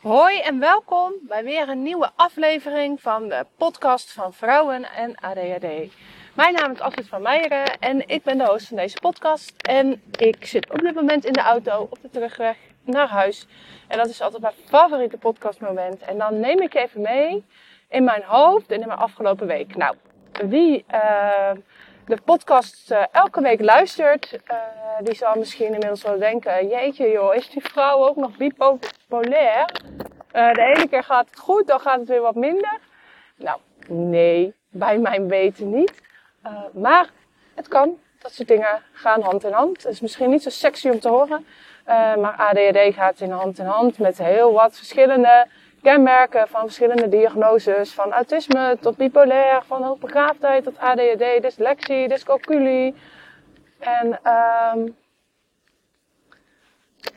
Hoi en welkom bij weer een nieuwe aflevering van de podcast van Vrouwen en ADHD. Mijn naam is Astrid van Meijeren en ik ben de host van deze podcast. En ik zit op dit moment in de auto op de terugweg naar huis. En dat is altijd mijn favoriete podcastmoment. En dan neem ik even mee in mijn hoofd en in mijn afgelopen week. Nou, wie uh, de podcast uh, elke week luistert, uh, die zal misschien inmiddels wel denken: Jeetje, joh, is die vrouw ook nog bipolair? de ene keer gaat het goed, dan gaat het weer wat minder. Nou, nee, bij mijn weten niet. maar het kan. Dat soort dingen gaan hand in hand. Het is misschien niet zo sexy om te horen. maar ADHD gaat in hand in hand met heel wat verschillende kenmerken van verschillende diagnoses. Van autisme tot bipolair, van hoogbegaafdheid tot ADHD, dyslexie, dyscalculie. En um,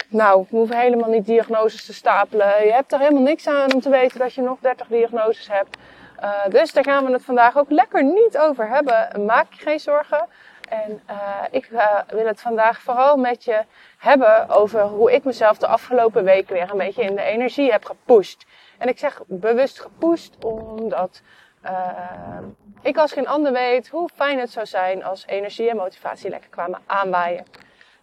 nou, we hoeven helemaal niet diagnoses te stapelen. Je hebt er helemaal niks aan om te weten dat je nog 30 diagnoses hebt. Uh, dus daar gaan we het vandaag ook lekker niet over hebben. Maak je geen zorgen. En uh, ik uh, wil het vandaag vooral met je hebben over hoe ik mezelf de afgelopen week weer een beetje in de energie heb gepusht. En ik zeg bewust gepusht omdat uh, ik als geen ander weet hoe fijn het zou zijn als energie en motivatie lekker kwamen aanwaaien.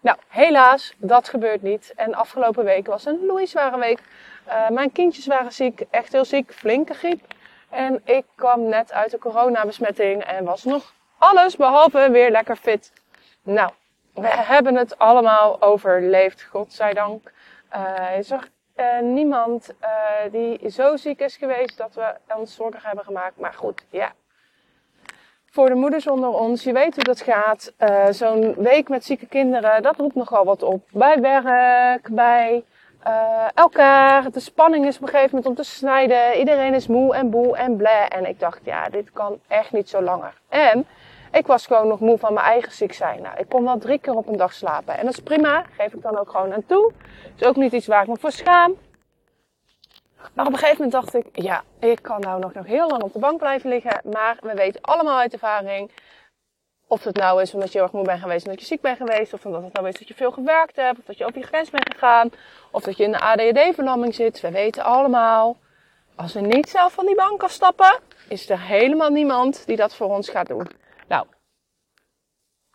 Nou, helaas, dat gebeurt niet. En afgelopen week was een loeizware week. Uh, mijn kindjes waren ziek, echt heel ziek, flinke griep. En ik kwam net uit de coronabesmetting en was nog alles behalve weer lekker fit. Nou, we hebben het allemaal overleefd, godzijdank. Uh, is er uh, niemand uh, die zo ziek is geweest dat we ons zorgen hebben gemaakt. Maar goed, ja. Voor de moeders onder ons, je weet hoe dat gaat. Uh, Zo'n week met zieke kinderen, dat roept nogal wat op. Bij werk, bij elkaar. De spanning is op een gegeven moment om te snijden. Iedereen is moe en boe en blij. En ik dacht, ja, dit kan echt niet zo langer. En ik was gewoon nog moe van mijn eigen ziek zijn. Nou, ik kon wel drie keer op een dag slapen. En dat is prima. Geef ik dan ook gewoon aan toe. Is ook niet iets waar ik me voor schaam. Maar op een gegeven moment dacht ik, ja, ik kan nou nog, nog heel lang op de bank blijven liggen. Maar we weten allemaal uit ervaring. Of het nou is omdat je heel erg moe bent geweest omdat je ziek bent geweest. Of omdat het nou is dat je veel gewerkt hebt. Of dat je over je grens bent gegaan. Of dat je in de ADHD-verlamming zit. We weten allemaal. Als we niet zelf van die bank kan stappen, is er helemaal niemand die dat voor ons gaat doen.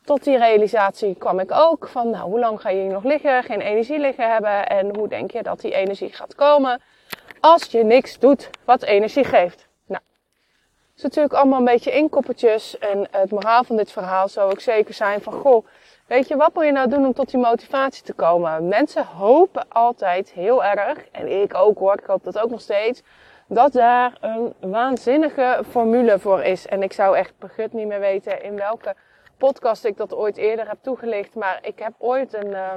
Tot die realisatie kwam ik ook van, nou, hoe lang ga je hier nog liggen, geen energie liggen hebben en hoe denk je dat die energie gaat komen als je niks doet wat energie geeft. Nou, het is natuurlijk allemaal een beetje inkoppertjes en het moraal van dit verhaal zou ook zeker zijn van, goh, weet je, wat moet je nou doen om tot die motivatie te komen? Mensen hopen altijd heel erg, en ik ook hoor, ik hoop dat ook nog steeds, dat daar een waanzinnige formule voor is. En ik zou echt begut niet meer weten in welke podcast ik dat ooit eerder heb toegelicht. Maar ik heb ooit een uh,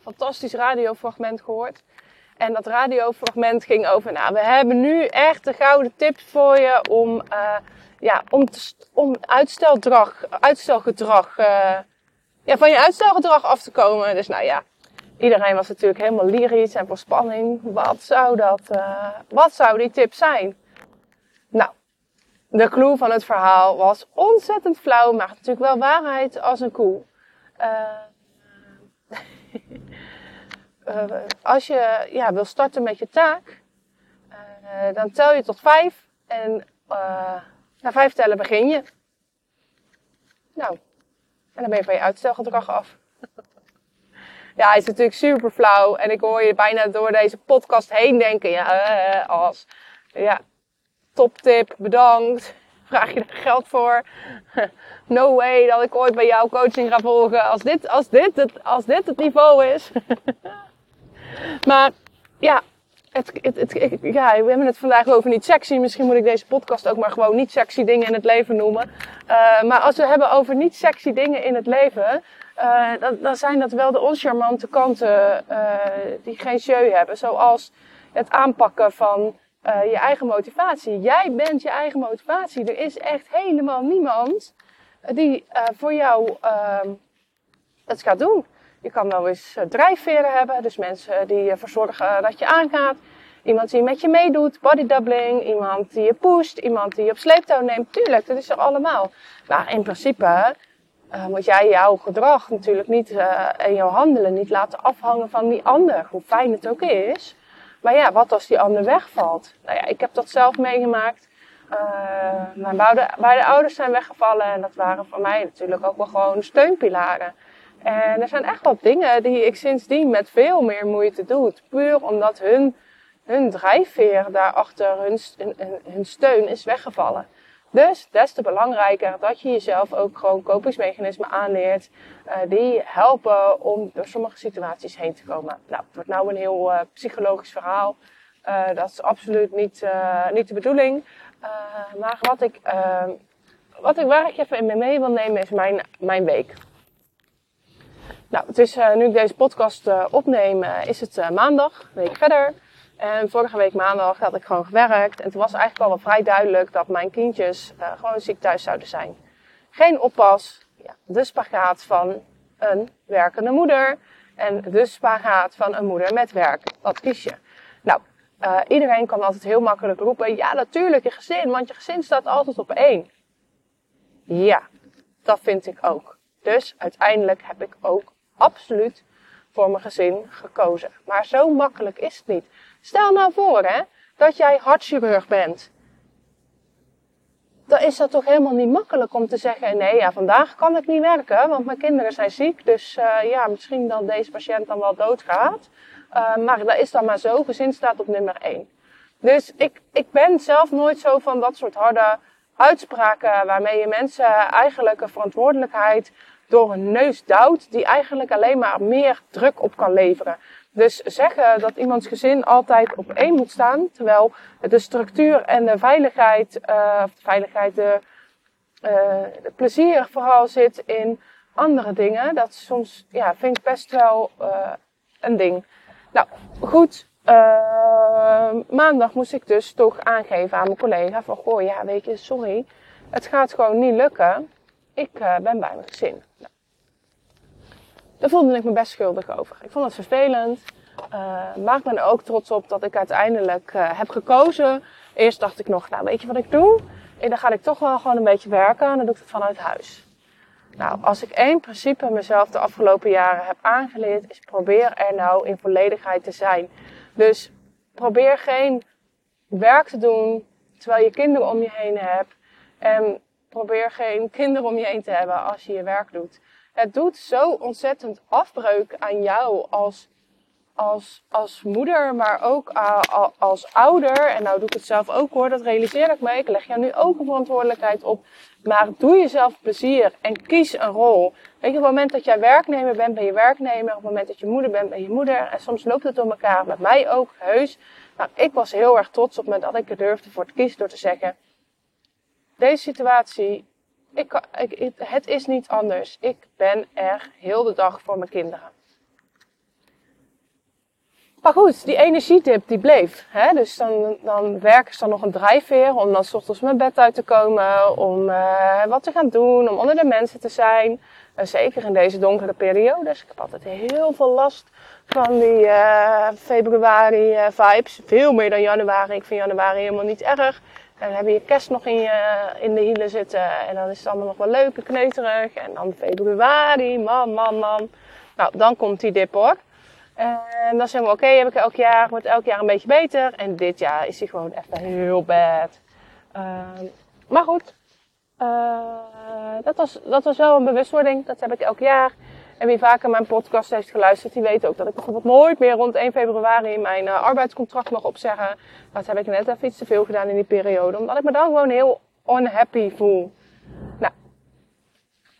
fantastisch radiofragment gehoord. En dat radiofragment ging over, nou, we hebben nu echt de gouden tips voor je om, uh, ja, om, om uitstelgedrag, uitstelgedrag, uh, ja, van je uitstelgedrag af te komen. Dus nou ja, iedereen was natuurlijk helemaal lyrisch en voor spanning. Wat zou dat, uh, wat zou die tip zijn? De clue van het verhaal was ontzettend flauw, maar natuurlijk wel waarheid als een koe. Uh, uh, als je ja, wil starten met je taak, uh, dan tel je tot vijf en na vijf tellen begin je. Nou, en dan ben je van je uitstelgedrag af. Ja, is natuurlijk super flauw. En ik hoor je bijna door deze podcast heen denken. Ja, als. Ja, top tip, bedankt. Vraag je er geld voor? No way dat ik ooit bij jou coaching ga volgen. Als dit, als dit, het, als dit het niveau is. maar ja, het, het, het, ja, we hebben het vandaag over niet sexy. Misschien moet ik deze podcast ook maar gewoon niet sexy dingen in het leven noemen. Uh, maar als we hebben over niet sexy dingen in het leven, uh, dan, dan zijn dat wel de oncharmante kanten uh, die geen jeu hebben. Zoals het aanpakken van uh, je eigen motivatie. Jij bent je eigen motivatie. Er is echt helemaal niemand die uh, voor jou uh, het gaat doen. Je kan wel eens drijfveren hebben, dus mensen die ervoor zorgen dat je aangaat. Iemand die met je meedoet, bodydoubling, iemand die je pusht, iemand die je op sleeptouw neemt. Tuurlijk, dat is er allemaal. Maar in principe moet jij jouw gedrag natuurlijk niet en jouw handelen niet laten afhangen van die ander. Hoe fijn het ook is. Maar ja, wat als die ander wegvalt? Nou ja, ik heb dat zelf meegemaakt. Uh, mijn beide, beide ouders zijn weggevallen en dat waren voor mij natuurlijk ook wel gewoon steunpilaren. En er zijn echt wat dingen die ik sindsdien met veel meer moeite doe. Puur omdat hun, hun drijfveer daarachter, hun, hun, hun steun is weggevallen. Dus des te belangrijker dat je jezelf ook gewoon kopingsmechanismen aanleert uh, die helpen om door sommige situaties heen te komen. Nou, het wordt nou een heel uh, psychologisch verhaal. Uh, dat is absoluut niet, niet de bedoeling. maar wat ik, wat ik, waar ik even in mee wil nemen is mijn, mijn week. Nou, het is nu ik deze podcast opneem, is het maandag, een week verder. En vorige week maandag had ik gewoon gewerkt. En het was eigenlijk al wel vrij duidelijk dat mijn kindjes uh, gewoon ziek thuis zouden zijn. Geen oppas. Ja, de spagaat van een werkende moeder. En de spagaat van een moeder met werk. Wat kies je? Nou, uh, iedereen kan altijd heel makkelijk roepen. Ja, natuurlijk je gezin. Want je gezin staat altijd op één. Ja, dat vind ik ook. Dus uiteindelijk heb ik ook absoluut voor mijn gezin gekozen. Maar zo makkelijk is het niet. Stel nou voor hè, dat jij hartchirurg bent. Dan is dat toch helemaal niet makkelijk om te zeggen: nee, ja, vandaag kan ik niet werken, want mijn kinderen zijn ziek. Dus uh, ja, misschien dat deze patiënt dan wel doodgaat. Uh, maar dat is dan maar zo. Gezin staat op nummer 1. Dus ik, ik ben zelf nooit zo van dat soort harde uitspraken waarmee je mensen eigenlijk een verantwoordelijkheid door hun neus duwt, die eigenlijk alleen maar meer druk op kan leveren. Dus zeggen dat iemands gezin altijd op één moet staan, terwijl de structuur en de veiligheid, uh, of de veiligheid, de, uh, plezier vooral zit in andere dingen. Dat soms, ja, vind ik best wel uh, een ding. Nou, goed. maandag moest ik dus toch aangeven aan mijn collega van, goh, ja, weet je, sorry, het gaat gewoon niet lukken. Ik ben bij mijn gezin. Daar voelde ik me best schuldig over. Ik vond het vervelend. Maar ik ben er ook trots op dat ik uiteindelijk uh, heb gekozen. Eerst dacht ik nog, nou weet je wat ik doe? En dan ga ik toch wel gewoon een beetje werken en dan doe ik het vanuit huis. Nou, als ik één principe mezelf de afgelopen jaren heb aangeleerd, is probeer er nou in volledigheid te zijn. Dus probeer geen werk te doen terwijl je kinderen om je heen hebt. En probeer geen kinderen om je heen te hebben als je je werk doet. Het doet zo ontzettend afbreuk aan jou als, als, als moeder, maar ook als ouder. En nou doe ik het zelf ook hoor, dat realiseer ik me. Ik leg jou nu ook een verantwoordelijkheid op. Maar doe jezelf plezier en kies een rol. Weet je, op het moment dat jij werknemer bent, ben je werknemer. Op het moment dat je moeder bent, ben je moeder. En soms loopt het door elkaar. Met mij ook, heus. Maar ik was heel erg trots op me dat ik er durfde voor te kiezen door te zeggen... Deze situatie ik, het is niet anders. Ik ben er heel de dag voor mijn kinderen. Maar goed, die energietip die bleef. Hè? Dus dan, dan werken ze nog een drijfveer om dan s ochtends mijn bed uit te komen. Om uh, wat te gaan doen, om onder de mensen te zijn. Zeker in deze donkere periode. Dus ik heb altijd heel veel last van die uh, februari vibes. Veel meer dan januari. Ik vind januari helemaal niet erg. En dan heb je kerst nog in, je, in de hielen zitten. En dan is het allemaal nog wel leuk en kneuterig. En dan februari, man, man, man. Nou, dan komt die dip hoor. En dan zeggen we, oké, heb ik elk jaar, wordt elk jaar een beetje beter. En dit jaar is hij gewoon even heel bad. Uh, maar goed, uh, dat, was, dat was wel een bewustwording. Dat heb ik elk jaar. En wie vaker mijn podcast heeft geluisterd, die weet ook dat ik bijvoorbeeld nooit meer rond 1 februari mijn uh, arbeidscontract mag opzeggen. Dat heb ik net even iets te veel gedaan in die periode, omdat ik me dan gewoon heel unhappy voel. Nou.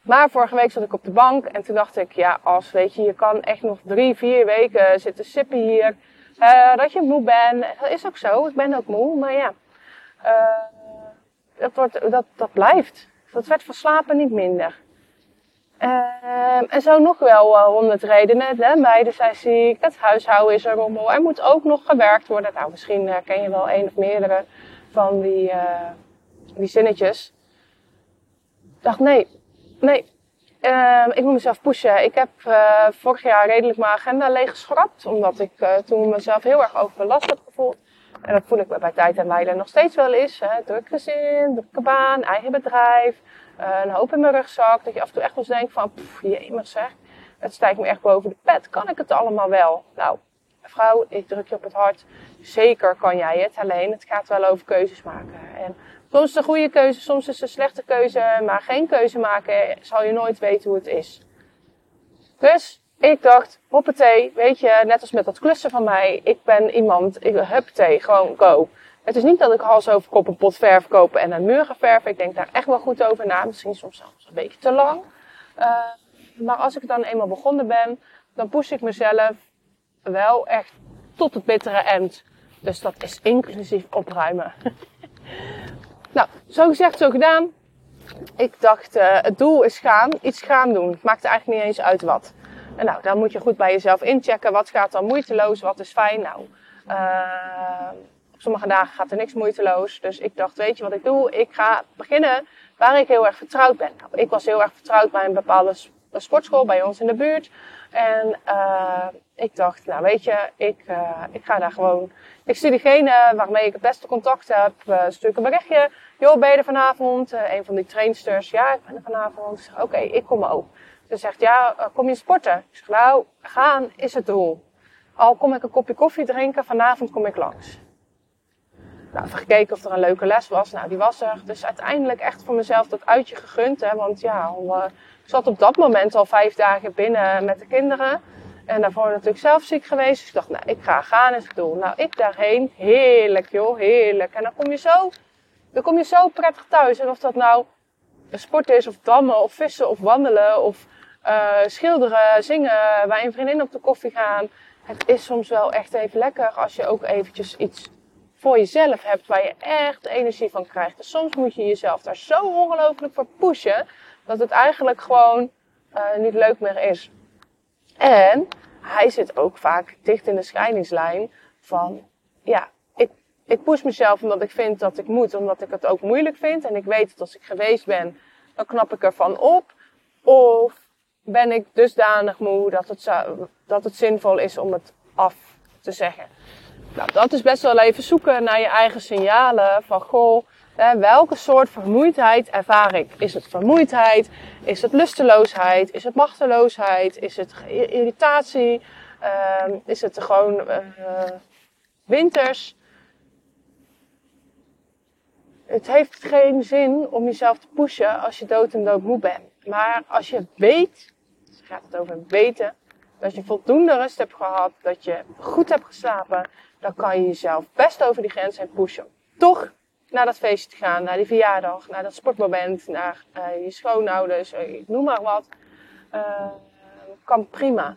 Maar vorige week zat ik op de bank en toen dacht ik, ja, als weet je, je kan echt nog drie, vier weken zitten sippen hier. Uh, dat je moe bent. Dat is ook zo, ik ben ook moe, maar ja. Uh, dat, wordt, dat, dat blijft. Dat werd van slapen niet minder. Uh, en zo nog wel uh, honderd redenen. De meiden zijn ziek, het huishouden is er rommel. Er moet ook nog gewerkt worden. Nou, misschien uh, ken je wel een of meerdere van die, uh, die zinnetjes. Ik dacht, nee, nee. Ehm, ik moet mezelf pushen. Ik heb vorig jaar redelijk mijn agenda leeggeschrapt. Omdat ik toen mezelf heel erg overbelast heb gevoeld. En dat voel ik bij tijd en wijle nog steeds wel eens. Hè. Druk gezin, drukke baan, eigen bedrijf. Een hoop in mijn rugzak. Dat je af en toe echt eens denkt van, pff, zeg. Het stijgt me echt boven de pet. Kan ik het allemaal wel? Nou, vrouw, ik druk je op het hart. Zeker kan jij het, alleen het gaat wel over keuzes maken. En soms is het een goede keuze, soms is het een slechte keuze. Maar geen keuze maken, zal je nooit weten hoe het is. Dus ik dacht, hoppatee, weet je, net als met dat klussen van mij. Ik ben iemand, ik huppatee, gewoon go. Het is niet dat ik hals over een pot verf koop en een muur verven. Ik denk daar echt wel goed over na. Misschien soms zelfs een beetje te lang. Uh, maar als ik dan eenmaal begonnen ben, dan push ik mezelf wel echt tot het bittere eind. Dus dat is inclusief opruimen. nou, zo gezegd, zo gedaan. Ik dacht, uh, het doel is gaan, iets gaan doen. Het maakt eigenlijk niet eens uit wat. En nou, dan moet je goed bij jezelf inchecken. Wat gaat dan moeiteloos? Wat is fijn? Nou, uh, sommige dagen gaat er niks moeiteloos. Dus ik dacht, weet je wat ik doe? Ik ga beginnen waar ik heel erg vertrouwd ben. Nou, ik was heel erg vertrouwd bij een bepaalde sportschool bij ons in de buurt. En uh, ik dacht, nou weet je, ik, uh, ik ga daar gewoon. Ik stuur diegene waarmee ik het beste contact heb. Uh, stuur een berichtje. Joh, ben je er vanavond? Een van die trainsters. Ja, ik ben er vanavond. Oké, ik kom ook. Ze zegt, ja, kom je sporten? Ik zeg, nou, gaan is het doel. Al kom ik een kopje koffie drinken, vanavond kom ik langs. Nou, even gekeken of er een leuke les was. Nou, die was er. Dus uiteindelijk echt voor mezelf dat uitje gegund. Hè, want ja, ik zat op dat moment al vijf dagen binnen met de kinderen. En daarvoor natuurlijk zelf ziek geweest. Dus ik dacht, nou, ik ga gaan is het doel. Nou, ik daarheen. Heerlijk, joh, heerlijk. En dan kom je zo, dan kom je zo prettig thuis. En of dat nou sport is, of dammen, of vissen, of wandelen, of uh, schilderen, zingen, bij een vriendin op de koffie gaan. Het is soms wel echt even lekker als je ook eventjes iets voor jezelf hebt waar je echt energie van krijgt. Dus soms moet je jezelf daar zo ongelooflijk voor pushen dat het eigenlijk gewoon uh, niet leuk meer is. En hij zit ook vaak dicht in de scheidingslijn van, ja, ik, ik push mezelf omdat ik vind dat ik moet, omdat ik het ook moeilijk vind. En ik weet dat als ik geweest ben, dan knap ik ervan op. Of ben ik dusdanig moe dat het, dat het zinvol is om het af te zeggen. Nou, dat is best wel even zoeken naar je eigen signalen van goh, welke soort vermoeidheid ervaar ik? Is het vermoeidheid? Is het lusteloosheid? Is het machteloosheid? Is het irritatie? Uh, is het gewoon uh, winters? Het heeft geen zin om jezelf te pushen als je dood en dood moe bent. Maar als je weet, dus gaat het over weten, dat je voldoende rust hebt gehad, dat je goed hebt geslapen, dan kan je jezelf best over die grens heen pushen. Toch naar dat feestje te gaan, naar die verjaardag, naar dat sportmoment, naar uh, je schoonouders, uh, ik noem maar wat. Uh, kan prima.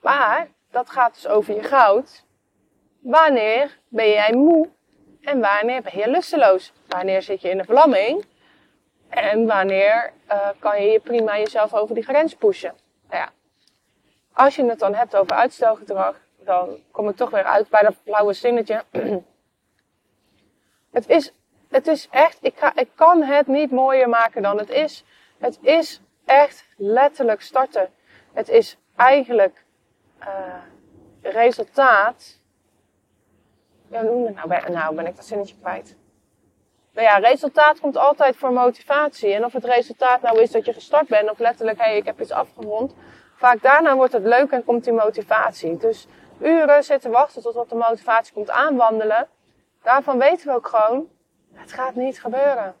Maar dat gaat dus over je goud. Wanneer ben jij moe en wanneer ben je lusteloos? Wanneer zit je in de vlamming? En wanneer kan je prima jezelf over die grens pushen? Als je het dan hebt over uitstelgedrag, dan kom ik toch weer uit bij dat blauwe zinnetje. het is, het is echt, ik, ga, ik kan het niet mooier maken dan het is. Het is echt letterlijk starten. Het is eigenlijk uh, resultaat. Ja, nou, ben, nou ben ik dat zinnetje kwijt. Nou ja, resultaat komt altijd voor motivatie. En of het resultaat nou is dat je gestart bent, of letterlijk, hé, hey, ik heb iets afgerond. Vaak daarna wordt het leuk en komt die motivatie. Dus uren zitten wachten totdat de motivatie komt aanwandelen. Daarvan weten we ook gewoon, het gaat niet gebeuren.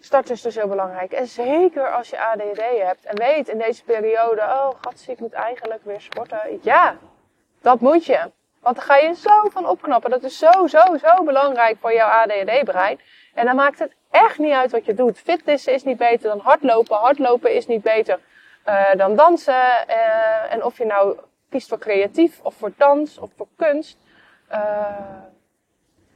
Start is dus heel belangrijk. En zeker als je ADD hebt en weet in deze periode, oh gatsie, ik moet eigenlijk weer sporten. Ja, dat moet je. Want dan ga je zo van opknappen. Dat is zo, zo, zo belangrijk voor jouw ADD-brein. En dan maakt het echt niet uit wat je doet. Fitness is niet beter dan hardlopen. Hardlopen is niet beter uh, dan dansen. Uh, en of je nou kiest voor creatief of voor dans of voor kunst. Uh,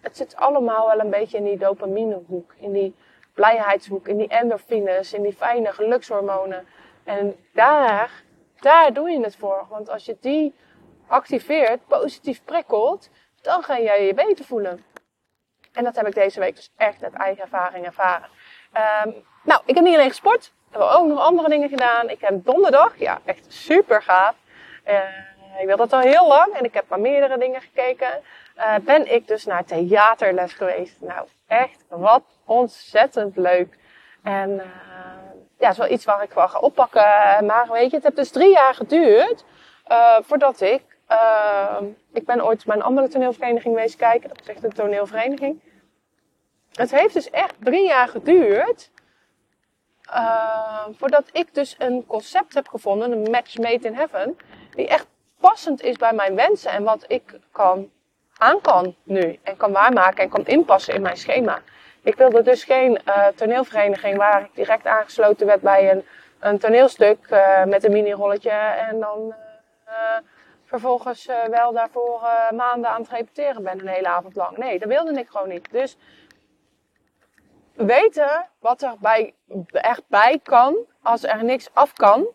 het zit allemaal wel een beetje in die dopaminehoek, in die blijheidshoek, in die endorfines, in die fijne gelukshormonen. En daar, daar doe je het voor. Want als je die activeert, positief prikkelt, dan ga jij je beter voelen. En dat heb ik deze week dus echt uit eigen ervaring ervaren. Um, nou, ik heb niet alleen gesport, ik heb ook nog andere dingen gedaan. Ik heb donderdag, ja, echt super gaaf. Uh, ik wil dat al heel lang en ik heb naar meerdere dingen gekeken. Uh, ben ik dus naar theaterles geweest. Nou, echt wat ontzettend leuk. En uh, ja, is wel iets waar ik wel ga oppakken. Maar weet je, het heeft dus drie jaar geduurd voordat ik. Uh, ik ben ooit bij een andere toneelvereniging geweest kijken. Dat is echt een toneelvereniging. Het heeft dus echt drie jaar geduurd. Uh, voordat ik dus een concept heb gevonden, een match made in heaven. Die echt passend is bij mijn wensen en wat ik kan aan kan nu. En kan waarmaken en kan inpassen in mijn schema. Ik wilde dus geen uh, toneelvereniging waar ik direct aangesloten werd bij een, een toneelstuk uh, met een mini-rolletje en dan vervolgens wel daarvoor maanden aan het repeteren ben, een hele avond lang. Nee, dat wilde ik gewoon niet. Dus weten wat er bij, echt bij kan als er niks af kan.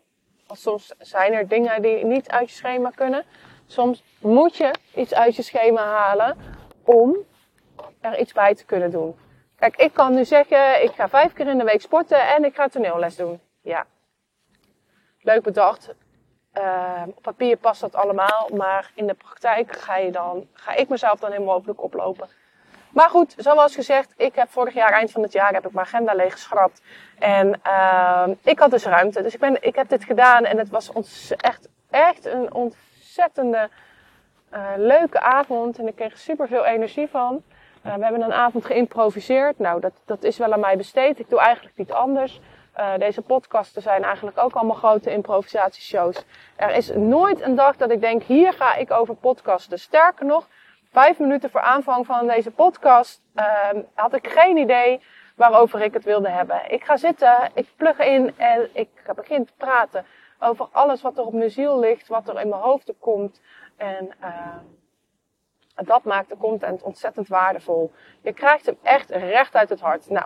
Want soms zijn er dingen die niet uit je schema kunnen. Soms moet je iets uit je schema halen om er iets bij te kunnen doen. Kijk, ik kan nu zeggen, ik ga vijf keer in de week sporten en ik ga toneelles doen. Ja. Leuk bedacht. Uh, op papier past dat allemaal, maar in de praktijk ga, je dan, ga ik mezelf dan helemaal over de kop lopen. Maar goed, zoals gezegd, ik heb vorig jaar, eind van het jaar, heb ik mijn agenda leeggeschrapt. En uh, ik had dus ruimte. Dus ik, ben, ik heb dit gedaan en het was echt, echt een ontzettende uh, leuke avond. En ik kreeg er super veel energie van. Uh, we hebben een avond geïmproviseerd. Nou, dat, dat is wel aan mij besteed. Ik doe eigenlijk niet anders. Uh, deze podcasten zijn eigenlijk ook allemaal grote improvisatieshows. Er is nooit een dag dat ik denk, hier ga ik over podcasten. Sterker nog, vijf minuten voor aanvang van deze podcast uh, had ik geen idee waarover ik het wilde hebben. Ik ga zitten, ik plug in en ik begin te praten over alles wat er op mijn ziel ligt, wat er in mijn hoofd komt. En uh, dat maakt de content ontzettend waardevol. Je krijgt hem echt recht uit het hart. Nou,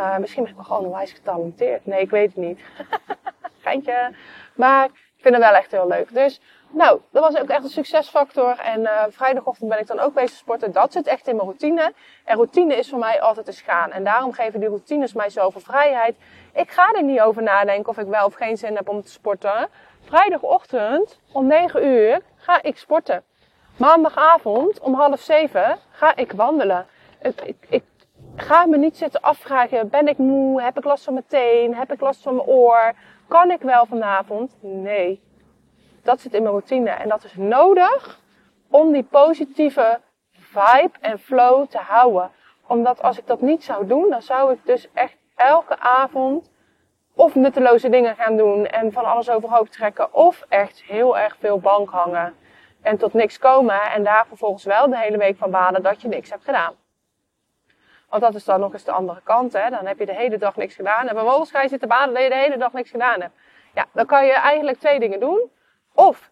uh, misschien ben ik wel gewoon onwijs getalenteerd. Nee, ik weet het niet. Geintje. Maar ik vind het wel echt heel leuk. Dus, nou, dat was ook echt een succesfactor. En uh, vrijdagochtend ben ik dan ook bezig sporten. Dat zit echt in mijn routine. En routine is voor mij altijd eens gaan. En daarom geven die routines mij zoveel vrijheid. Ik ga er niet over nadenken of ik wel of geen zin heb om te sporten. Vrijdagochtend om 9 uur ga ik sporten. Maandagavond om half zeven ga ik wandelen. Ik, ik, ga me niet zitten afvragen, ben ik moe? Heb ik last van mijn teen? Heb ik last van mijn oor? Kan ik wel vanavond? Nee. Dat zit in mijn routine. En dat is nodig om die positieve vibe en flow te houden. Omdat als ik dat niet zou doen, dan zou ik dus echt elke avond of nutteloze dingen gaan doen en van alles overhoop trekken. Of echt heel erg veel bank hangen en tot niks komen en daar vervolgens wel de hele week van balen dat je niks hebt gedaan. Want dat is dan nog eens de andere kant, hè. Dan heb je de hele dag niks gedaan en vervolgens ga je zitten baden dat je de hele dag niks gedaan hebt. Ja, dan kan je eigenlijk twee dingen doen. Of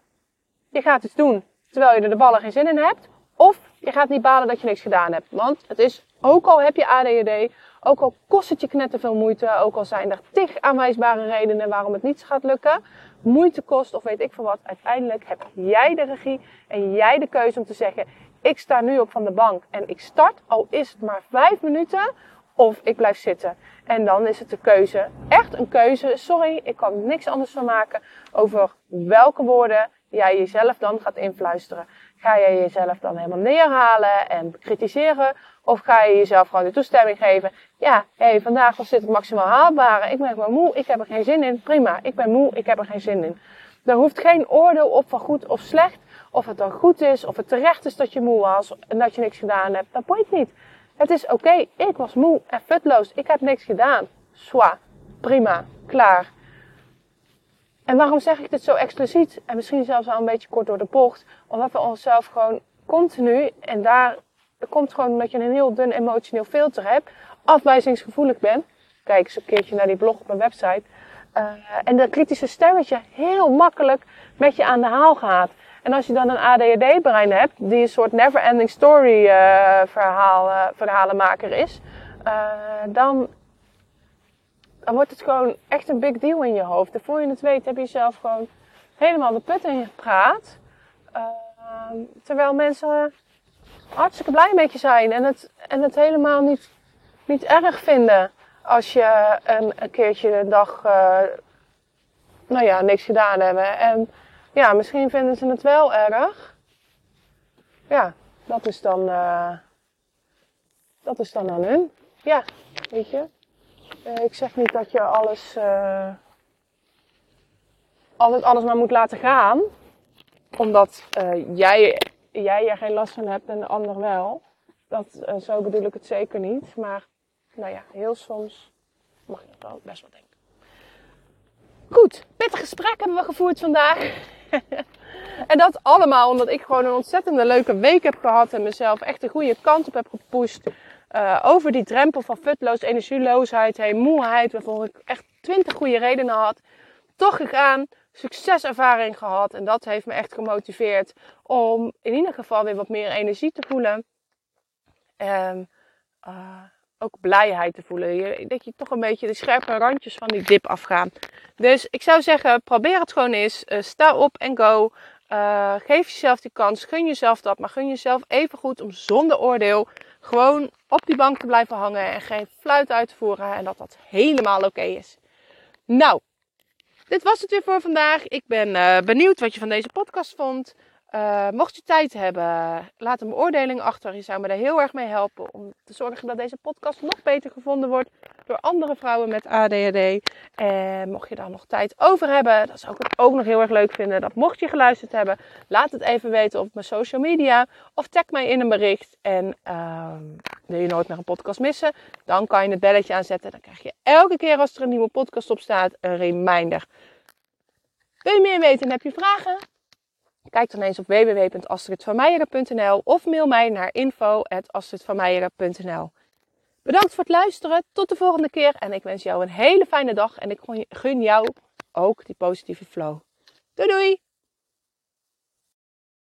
je gaat iets doen terwijl je er de ballen geen zin in hebt. Of je gaat niet balen dat je niks gedaan hebt. Want het is, ook al heb je ADHD, ook al kost het je knetterveel moeite, ook al zijn er tig aanwijsbare redenen waarom het niet gaat lukken, moeite kost of weet ik veel wat, uiteindelijk heb jij de regie en jij de keuze om te zeggen, ik sta nu op van de bank en ik start, al is het maar vijf minuten, of ik blijf zitten. En dan is het de keuze, echt een keuze, sorry, ik kan niks anders van maken, over welke woorden jij jezelf dan gaat influisteren. Ga jij jezelf dan helemaal neerhalen en bekritiseren? Of ga je jezelf gewoon de toestemming geven? Ja, hé, hey, vandaag was dit het maximaal haalbare. Ik ben maar moe, ik heb er geen zin in. Prima, ik ben moe, ik heb er geen zin in. Er hoeft geen oordeel op van goed of slecht. Of het dan goed is, of het terecht is dat je moe was en dat je niks gedaan hebt. Dat boeit niet. Het is oké, ik was moe en futloos. Ik heb niks gedaan. Swa, prima, klaar. En waarom zeg ik dit zo expliciet? En misschien zelfs al een beetje kort door de bocht. Omdat we onszelf gewoon continu, en daar komt gewoon omdat je een heel dun emotioneel filter hebt, afwijzingsgevoelig bent. Kijk eens een keertje naar die blog op mijn website. Uh, en dat kritische stemmetje heel makkelijk met je aan de haal gaat. En als je dan een ADHD-brein hebt, die een soort never-ending story uh, verhaal, uh, verhalenmaker is, dan dan wordt het gewoon echt een big deal in je hoofd. En voor je het weet heb je jezelf gewoon helemaal de put in gepraat. Terwijl mensen hartstikke blij met je zijn en het, en het helemaal niet, niet erg vinden als je een, een keertje een dag, nou ja, niks gedaan hebben. En ja, misschien vinden ze het wel erg. Ja, dat is dan, uh, dat is dan aan hun. Ja, weet je. Eh, ik zeg niet dat je alles, uh, altijd alles maar moet laten gaan. Omdat jij, jij er geen last van hebt en de ander wel. Dat, zo bedoel ik het zeker niet. Maar nou ja, heel soms mag je dat wel best wel denken. Goed, pittig gesprek hebben we gevoerd vandaag. en dat allemaal omdat ik gewoon een ontzettende leuke week heb gehad en mezelf echt de goede kant op heb gepusht. Uh, over die drempel van futloos, energieloosheid, hey, moeheid, waarvoor ik echt twintig goede redenen had. Toch gegaan, succeservaring gehad en dat heeft me echt gemotiveerd om in ieder geval weer wat meer energie te voelen. En uh, ook blijheid te voelen. Dat je toch een beetje de scherpe randjes van die dip afgaan. Dus ik zou zeggen, probeer het gewoon eens. Uh, sta op en go. Uh, geef jezelf die kans. Gun jezelf dat. Maar gun jezelf even goed om zonder oordeel gewoon op die bank te blijven hangen. En geen fluit uit te voeren. En dat dat helemaal oké is. Nou, dit was het weer voor vandaag. Ik ben uh, benieuwd wat je van deze podcast vond. Uh, mocht je tijd hebben, laat een beoordeling achter. Je zou me daar heel erg mee helpen om te zorgen dat deze podcast nog beter gevonden wordt door andere vrouwen met ADHD. En mocht je daar nog tijd over hebben, dat zou ik ook nog heel erg leuk vinden. Dat mocht je geluisterd hebben, laat het even weten op mijn social media of tag mij in een bericht. En uh, wil je nooit meer een podcast missen, dan kan je het belletje aanzetten. Dan krijg je elke keer als er een nieuwe podcast op staat een reminder. Wil je meer weten en heb je vragen? Kijk dan eens op www.astridvanmeijeren.nl of mail mij naar info.astridvanmeijeren.nl Bedankt voor het luisteren. Tot de volgende keer. En ik wens jou een hele fijne dag. En ik gun jou ook die positieve flow. Doei doei!